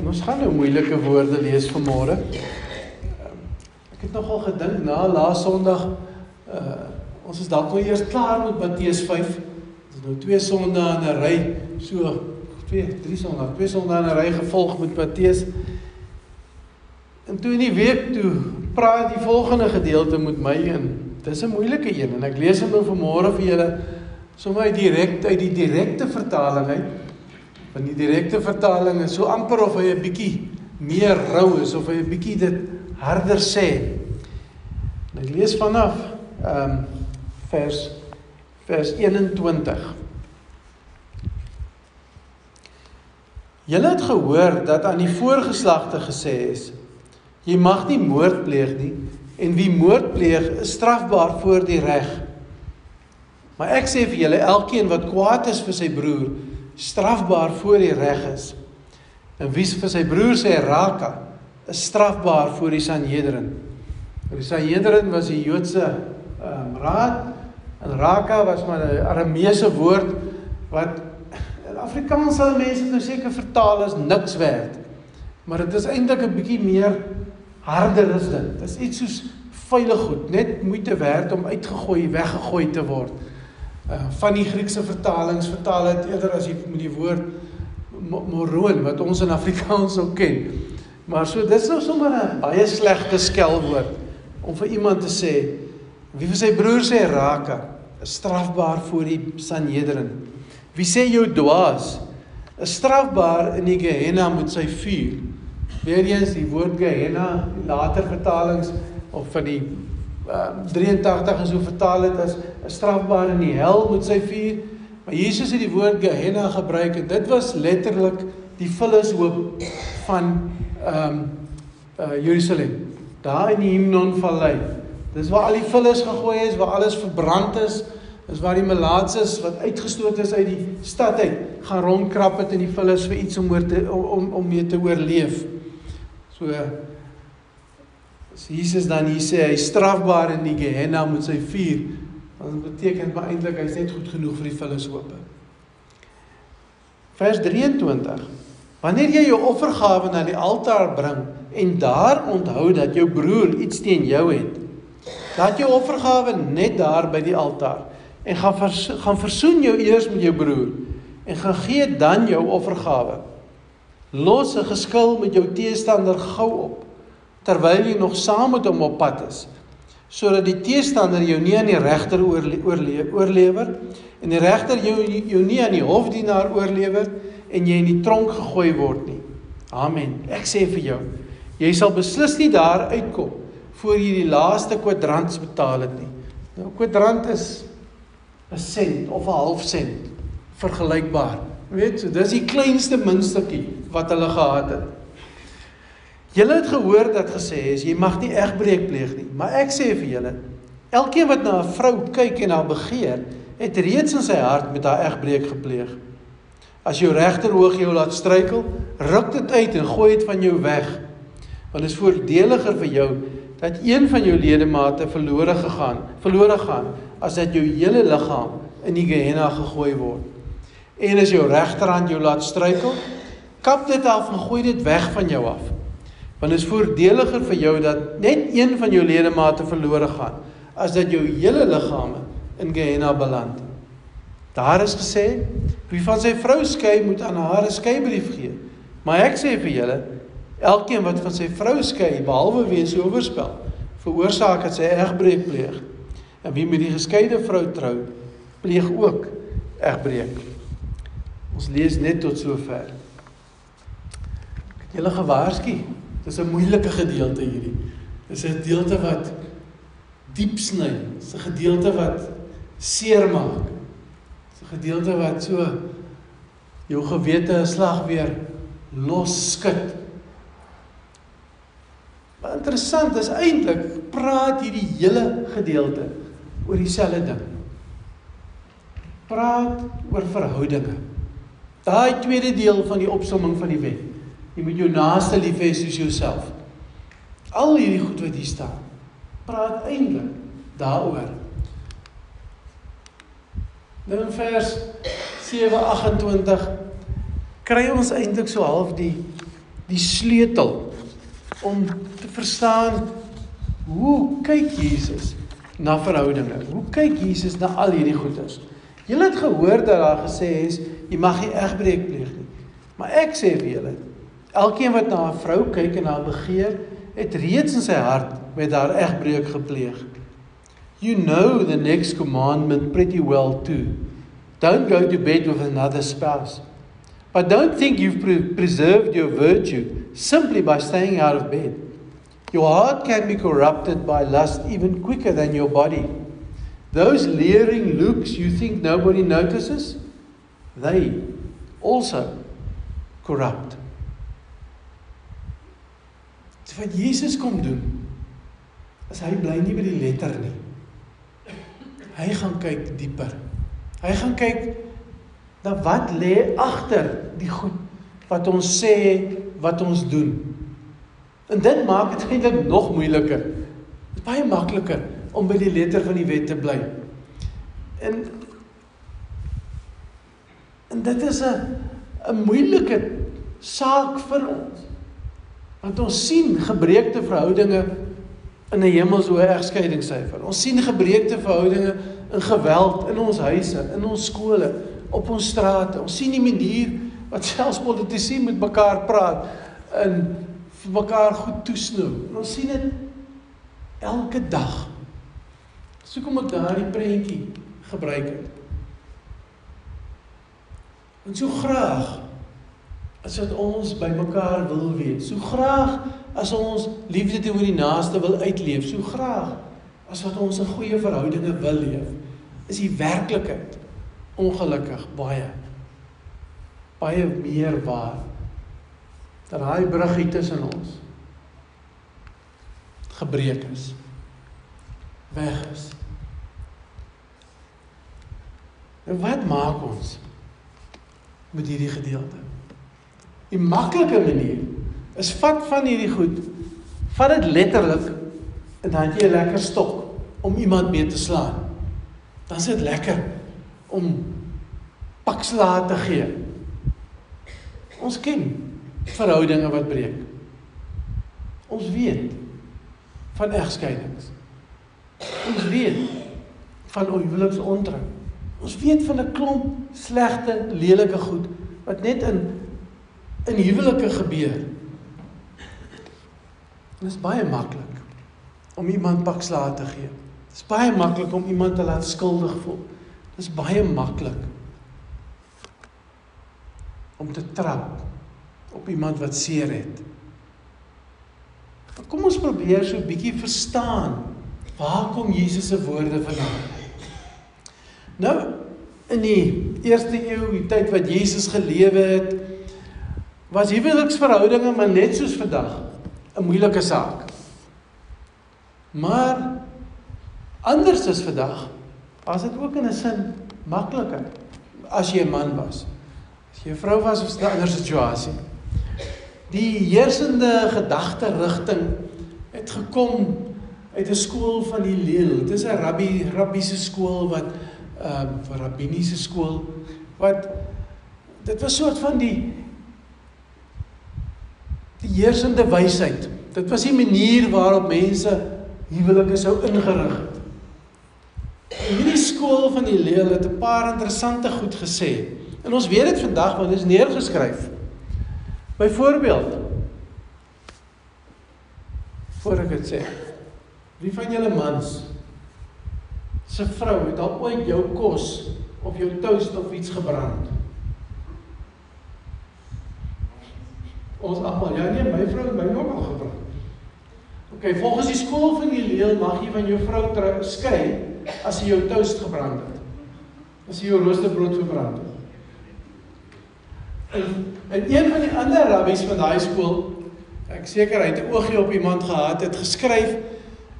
En ons gaan nou moeilike woorde lees vanmôre. Ek het nogal gedink na laas Sondag uh ons is dalk nou eers klaar met Matteus 5. Ons het nou twee Sondae in 'n ry, so twee, drie Sondae, twee Sondae in 'n ry gevolg met Matteus. En toe in die week toe praat die volgende gedeelte met my in. Dis 'n moeilike een en ek lees hom nou vanmôre vir julle sommer direk uit die direkte vertaling uit. Want die direkte vertaling is so amper of hy 'n bietjie meer rou is of hy 'n bietjie dit harder sê. En ek lees vanaf ehm um, vers vers 21. Julle het gehoor dat aan die voorgeslagte gesê is: Jy mag nie moord pleeg nie en wie moord pleeg is strafbaar voor die reg. Maar ek sê vir julle elkeen wat kwaad is vir sy broer strafbaar voor die reg is. En wie vir sy broer sê raka is strafbaar voor die Sanhedrin. Die Sanhedrin was die Joodse um, raad en raka was maar 'n Arameese woord wat in Afrikaans sal mense nou seker vertaal as niks werd. Maar dit is eintlik 'n bietjie meer harder is dit. Dit is iets soos veilig goed, net moeite werd om uitgegooi, weggegooi te word. Uh van die Griekse vertalings vertaal dit eerder as jy met die woord moroon wat ons in Afrikaans ook ken. Maar so dis nou sommer 'n baie slegte skelwoord om vir iemand te sê wie vir sy broer sê raka is strafbaar voor die Sanhedrin. Wie sê jou dwaas is strafbaar in die Gehenna met sy vuur. Weereens die woord Gehenna, later vertalings of van die uh, 83 is hoe vertaal dit as 'n strafbaar in die hel met sy vuur. Maar Jesus het die woord Gehenna gebruik en dit was letterlik die vullishoop van ehm um, uh, Jerusalem. Daar in die Himnon vallei. Dis waar al die vullis gegooi is, waar alles verbrand is. Dis waar die malaatses wat uitgestoot is uit die stad uit gaan rondkrap het in die vullis vir iets om oor te om om mee te oorleef. So as Jesus dan hier sê hy strafbaar in die Gehenna met sy vuur, dan beteken dit eintlik hy's net goed genoeg vir die vullishope. Vers 23. Wanneer jy jou offergawe na die altaar bring en daar onthou dat jou broer iets teen jou het, laat jou offergawe net daar by die altaar en gaan vers, gaan versoen jou eers met jou broer en gaan gee dan jou offergawe. Los 'n geskil met jou teestander gou op terwyl jy nog saam met hom op pad is sodat die teestander jou nie aan die regter oorlewer en die regter jou jou nie aan die hofdienaar oorlewer en jy in die tronk gegooi word nie. Amen. Ek sê vir jou, jy sal beslis nie daar uitkom voor jy die laaste kwadrant betaal het nie. Nou kwadrant is 'n sent of 'n half sent vergelykbaar. Weet, so dis die kleinste muntstukkie wat hulle gehad het. Julle het gehoor dat gesê is jy mag nie egbreek pleeg nie, maar ek sê vir julle, elkeen wat na 'n vrou kyk en haar begeer, het reeds in sy hart met haar egbreek gepleeg. As jou regteroog jou laat struikel, ruk dit uit en gooi dit van jou weg. Want dit is voordeliger vir jou dat een van jou ledemate verlore gegaan, verlore gaan, as dat jou hele liggaam in die Gehenna gegooi word. En as jou regterhand jou laat struikel, kap dit af en gooi dit weg van jou af. Want dit is voordeliger vir jou dat net een van jou ledemate verlore gaan as dat jou hele liggaam in Gehenna beland. Daar is gesê, wie van sy vrou skei, moet aan haar 'n skeibrief gee. Maar ek sê vir julle, elkeen wat van sy vrou skei, behalwe weens oorspel, veroorsaak dat sy egbreek pleeg. En wie met die geskeide vrou trou, pleeg ook egbreek. Ons lees net tot sover. Ek het julle gewaarsku. Dis 'n moeilike gedeelte hierdie. Dis 'n gedeelte wat diep sny. Dis 'n gedeelte wat seermaak. Dis 'n gedeelte wat so jou gewete 'n slag weer los skud. Maar interessant is eintlik praat hierdie hele gedeelte oor dieselfde ding. Praat oor verhoudinge. Daai tweede deel van die opsomming van die wet. Jy moet jou naaste lief hê soos jouself. Al hierdie goed wat hier staan, praat eintlik daaroor. Nou in vers 7:28 kry ons eintlik so half die die sleutel om te verstaan hoe kyk Jesus na verhoudinge? Hoe kyk Jesus na al hierdie goeders? Julle het gehoor dat daar gesê is jy mag nie egbreek pleeg nie. Maar ek sê vir julle, elkeen wat na 'n vrou kyk en haar begeer, het reeds in sy hart met haar egbreek gepleeg. You know the next commandment pretty well too. Don't go to bed with another spouse. But don't think you've pre preserved your virtue simply by staying out of bed. Your heart can be corrupted by lust even quicker than your body. Those leering looks you think nobody notices, they also corrupt. Dis wat Jesus kom doen. As hy bly nie by die letter nie. Hy gaan kyk dieper. Hy gaan kyk na wat lê agter die goed wat ons sê wat ons doen. En dit maak dit eintlik nog moeiliker. Dit is baie makliker om by die letter van die wet te bly. En en dit is 'n 'n moeilike saak vir ons. Want ons sien gebreekte verhoudinge in 'n hemelshoë egskeidingssyfer. Ons sien gebreekte verhoudinge in geweld in ons huise, in ons skole, op ons strate. Ons sien die manier wat selfs politici met mekaar praat en vir mekaar goed toesnou. En ons sien dit elke dag. So kom ek daardie prentjie gebruik het. En so graag as wat ons by mekaar wil wees. So graag as ons liefde teenoor die naaste wil uitleef. So graag as wat ons 'n goeie verhoudinge wil leef. Is die werklikheid ongelukkig baie baie meer waar dat daai bruggie tussen ons gebreek is weg is en wat maak ons met hierdie gedeelte die maklike manier is vat van hierdie goed vat dit letterlik en dan jy 'n lekker stok om iemand mee te slaan dan is dit lekker om pakslae te gee. Ons ken verhoudinge wat breek. Ons weet van egskeidings. Ons weet van huweliksontrouw. Ons weet van 'n klomp slegte, lelike goed wat net in in huwelike gebeur. Dit is baie maklik om iemand pakslae te gee. Dit is baie maklik om iemand te laat skuldig voel. Dis baie maklik om te trap op iemand wat seer het. Kom ons probeer so 'n bietjie verstaan waar kom Jesus se woorde vandaan? Nou in die eerste eeu, die tyd wat Jesus gelewe het, was huweliksverhoudinge maar net soos vandag 'n moeilike saak. Maar anders as vandag was dit ook in 'n sin makliker as jy 'n man was. As jy 'n vrou was, was dit 'n ander situasie. Die heersende gedagte rigting het gekom uit 'n skool van die leel. Dit is 'n rabbi rabbiese skool wat ehm uh, rabbiniese skool wat dit was soort van die die heersende wysheid. Dit was die manier waarop mense huwelike sou ingerig het. Hierdie skool van die leeu het 'n paar interessante goed gesê. En ons weet dit vandag want dit is neergeskryf. Byvoorbeeld voor ek dit sê. Wie van julle mans se vrou het al ooit jou kos of jou toast of iets gebrand? Ons almal, ja nee, my vrou het my ook al gebrand. OK, volgens die skool van die leeu mag jy van jou vrou skei as jy jou toast gebrand het. As jy jou roosterbrood verbrand het. En, en een van die ander rabbies van daai skool, ek seker hy het 'n oogie op iemand gehad, het geskryf: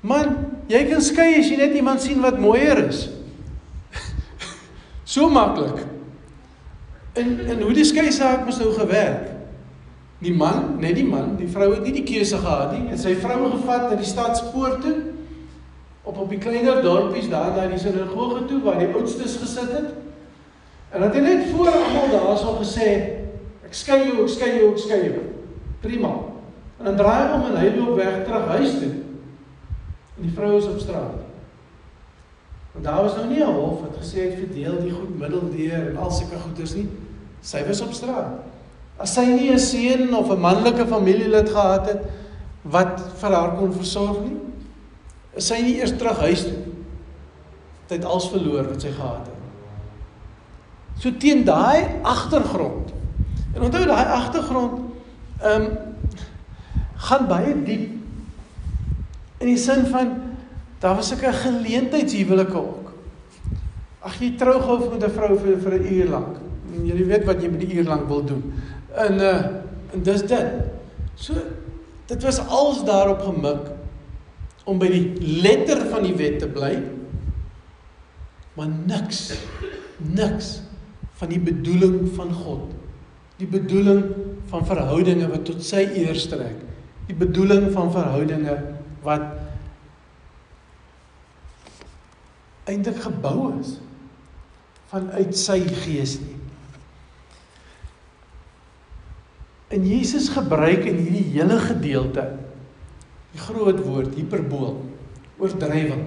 "Man, jy kan skei as jy net iemand sien wat mooier is." so maklik. En en hoe die skei saak mos nou gewerk? Die man, net die man, die vrou het nie die keuse gehad nie. En sy vrou gevat na die stadspoort toe op op die kleiner dorpies daar na die sinagoge toe waar die oudstes gesit het. En dat hy net voor almal daarso gesê ek skei jou, ek skei jou, ek skei jou. Prima. En dan draai hy om en hy loop weg terug huis toe. En die vrou is op straat. Want daar was nou nie 'n hof wat gesê het verdeel die goed middeldeur en al sulke goeders nie. Sy was op straat. As sy nie 'n seun of 'n manlike familielid gehad het wat vir haar kon versorg nie, is sy nie eers terug huis toe. Sy het alles verloor wat sy gehad het. So teen daai agtergrond. En onthou daai agtergrond ehm um, gaan baie diep in die sin van daar was 'n geleentheidshuwelike ook. Ag jy trou gou met 'n vrou vir vir 'n uur lank. Jy weet wat jy met die uur lank wil doen. En uh en dis dit. So dit was als daarop gemik om by die letter van die wet te bly. Maar niks niks van die bedoeling van God. Die bedoeling van verhoudinge wat tot sy eer strek. Die bedoeling van verhoudinge wat eintlik gebou is vanuit sy gees nie. En Jesus gebruik in hierdie hele gedeelte die groot woord hiperbool oordrywing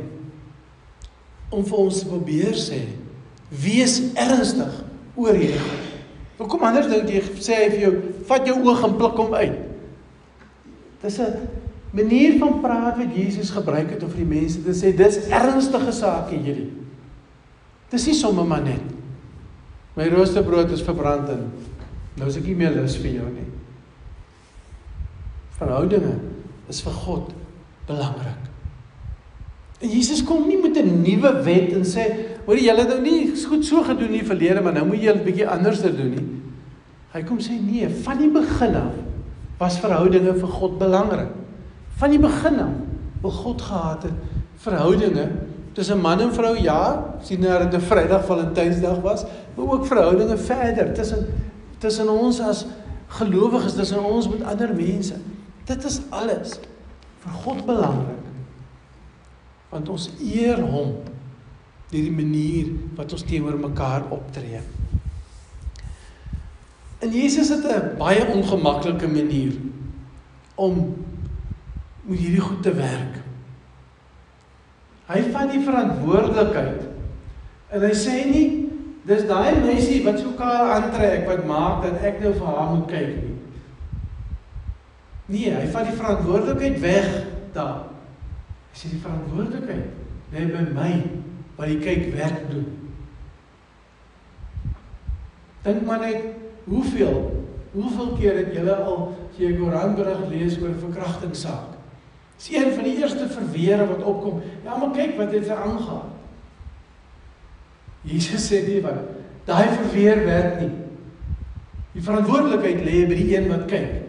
om vir ons te probeer sê wees ernstig oor hierdie. Hoekom anders dink jy sê hy vir jou vat jou oog en pluk hom uit. Dis 'n manier van praat wat Jesus gebruik het om vir die mense te sê dis ernstige sake hierdie. Dis nie sommer maar net. My roosterbrood is verbrand en nou is ek nie meer lus vir jou nie. Verhoudinge is vir God belangrik. En Jesus kom nie met 'n nuwe wet en sê, "Hoor jy, het nou nie goed so gedoen in die verlede, maar nou moet jy 'n bietjie anders doen nie." Hy kom sê, "Nee, van die begin af was verhoudinge vir God belangrik." Van die begin af wil God gehad het verhoudinge tussen man en vrou ja, sien nou dat dit 'n Vrydag Valentynsdag was, maar ook verhoudinge verder tussen tussen ons as gelowiges, tussen ons met ander mense. Dit is alles vir God belangrik. Want ons eer hom deur die manier wat ons teenoor mekaar optree. En Jesus het 'n baie ongemaklike manier om met hierdie goed te werk. Hy vat die verantwoordelikheid en hy sê nie dis daai meisie wat so kaal aantrek wat maak dat ek nou vir haar moet kyk nie. Nee, hy vat die verantwoordelikheid weg daar. Hy sê die verantwoordelikheid lê by my wat die kyk werk doen. Dink maar net hoeveel hoeveel keer het julle al as jy 'n koerantberig lees oor 'n verkrachtingssaak Dis een van die eerste verweere wat opkom. Ja, maar kyk wat dit aangaan. Jesus sê nie wat daai verweer werk nie. Die verantwoordelikheid lê by die een wat kyk.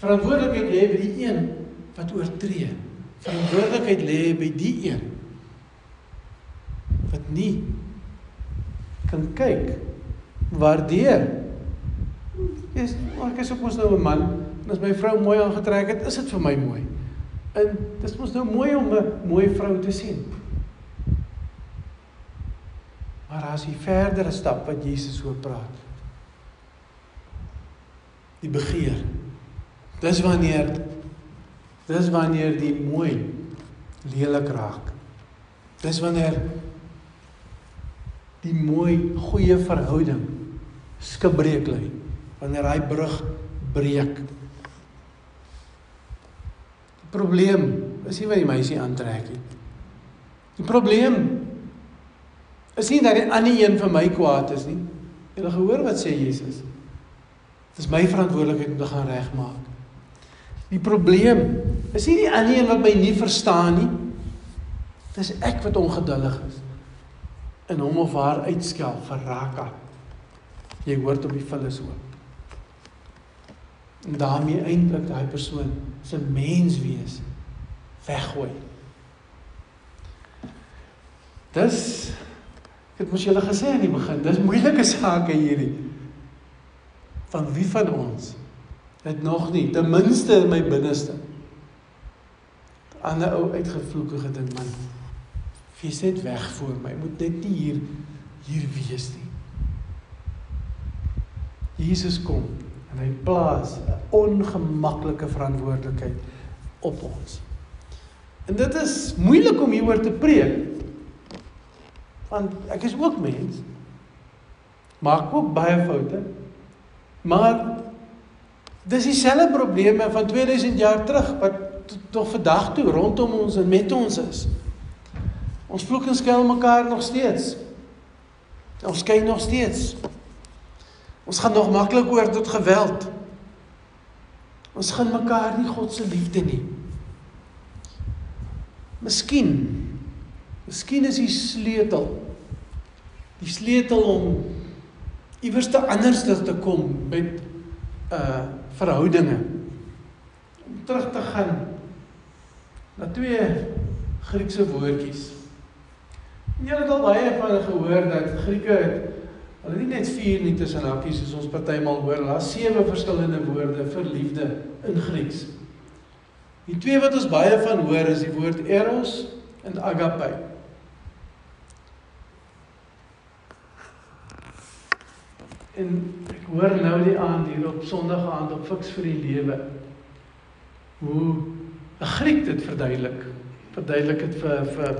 Verantwoordelikheid lê by die een wat oortree. Verantwoordelikheid lê by die een wat nie kan kyk waardeer. Is ek is ook mos nou 'n man en as my vrou mooi aangetrek het, is dit vir my mooi. En dis mos nou mooi om 'n mooi vrou te sien. Maar as jy verdere stap wat Jesus oor praat. Die begeer. Dis wanneer dis wanneer die mooi lelik raak. Dis wanneer die mooi goeie verhouding skibreek lê. Wanneer hy brug breek probleem is nie wat die meisie aantrek nie. Die probleem is nie dat die ander een vir my kwaad is nie. Jy gehoor wat sê Jesus? Dit is my verantwoordelikheid om te gaan regmaak. Die probleem is nie die ander een wat my nie verstaan nie. Dis ek wat ongeduldig is. In hom of haar uitskel vir Raka. Jy hoort op die vullis hoop en daarmee eintlik daai persoon se mens wees weggooi. Dis ek het mos julle gesê aan die begin, dis moeilike sake hierdie. Van wie van ons het nog nie ten minste in my binneste ander ou uitgevloeke gedink man. Sê dit weg voor my? Moet net nie hier hier wees nie. Jesus kom En hy plaas 'n ongemaklike verantwoordelikheid op ons. En dit is moeilik om hieroor te preek. Want ek is ook mens. Maak ook baie foute. Maar dis dieselfde probleme van 2000 jaar terug wat tot vandag toe rondom ons en met ons is. Ons vloek en skel mekaar nog steeds. Ons kyk nog steeds. Ons gaan nog maklik oor tot geweld. Ons gaan mekaar nie God se liefde nie. Miskien Miskien is die sleutel die sleutel om iewers te anders te kom met uh verhoudinge om terug te gaan na twee Griekse woordjies. En jy het al baie van gehoor dat Grieke het hulle nie net vier nie tussen hakkies soos ons partymal hoor, daar's sewe verskillende woorde vir liefde in Grieks. Die twee wat ons baie van hoor is die woord eros en agape. En ek hoor nou die aand hier op Sondag aand op Fiks vir die Lewe hoe 'n Griek dit verduidelik. Verduidelik dit vir vir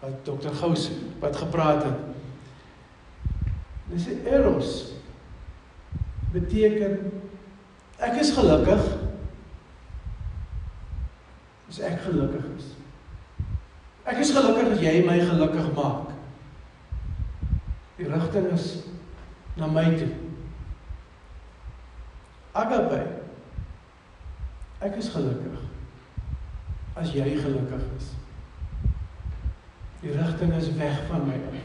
wat Dr. Gous wat gepraat het. Dis eros beteken ek is gelukkig as ek gelukkig is. Ek is gelukkig as jy my gelukkig maak. Die rigting is na my toe. Agape. Ek is gelukkig as jy gelukkig is. Die rigting is weg van my af.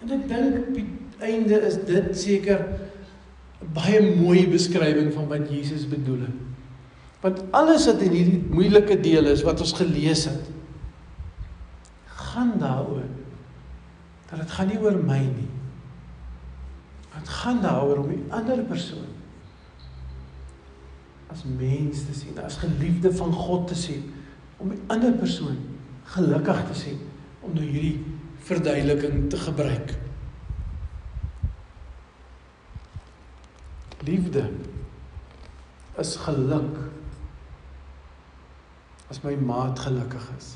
En ek dink die einde is dit seker 'n baie mooi beskrywing van wat Jesus bedoel het. Want alles wat in hierdie moeilike deel is wat ons gelees het, gaan daaroor dat dit gaan nie oor my nie. Gaan daaroor om die ander persoon as mens te sien, as geliefde van God te sien, om die ander persoon gelukkig te sien om nou hierdie verduideliking te gebruik. Liefde is geluk as my maat gelukkig is.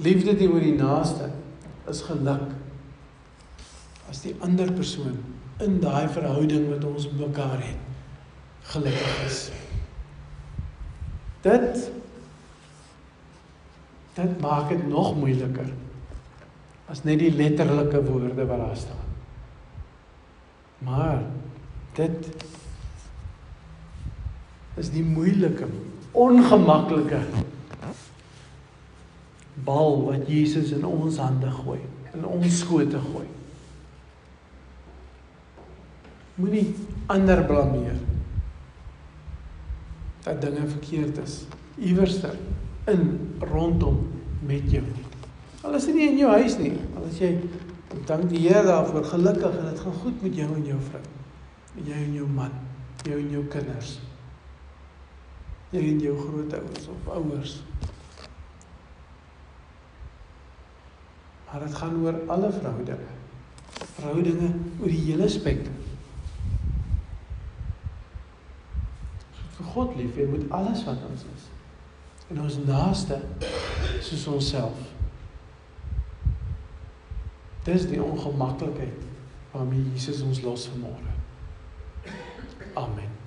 Liefde teenoor die naaste is geluk as die ander persoon in daai verhouding wat ons met mekaar het gelukkig is. Dit dit maak dit nog moeiliker as net die letterlike woorde wat daar staan. Maar dit is die moeilike, ongemaklike bal wat Jesus in ons hande gooi, in ons skote gooi. Moenie ander blameer. Dat dinge verkeerd is iewerster in rondom met jou. Al is dit nie in jou huis nie, al is jy dank die Here daarvoor gelukkig en dit gaan goed met jou en jou vrou. Met jou en jou man, jou en jou kinders. Jy en jou grootouers of ouers. Maar dit gaan oor alle verhoudinge. Verhoudinge oor die hele spektrum. God lief hê met alles wat ons is. En ons naaste soos onsself. Dis die ongemaklikheid waarmee Jesus ons los vanmôre. Amen.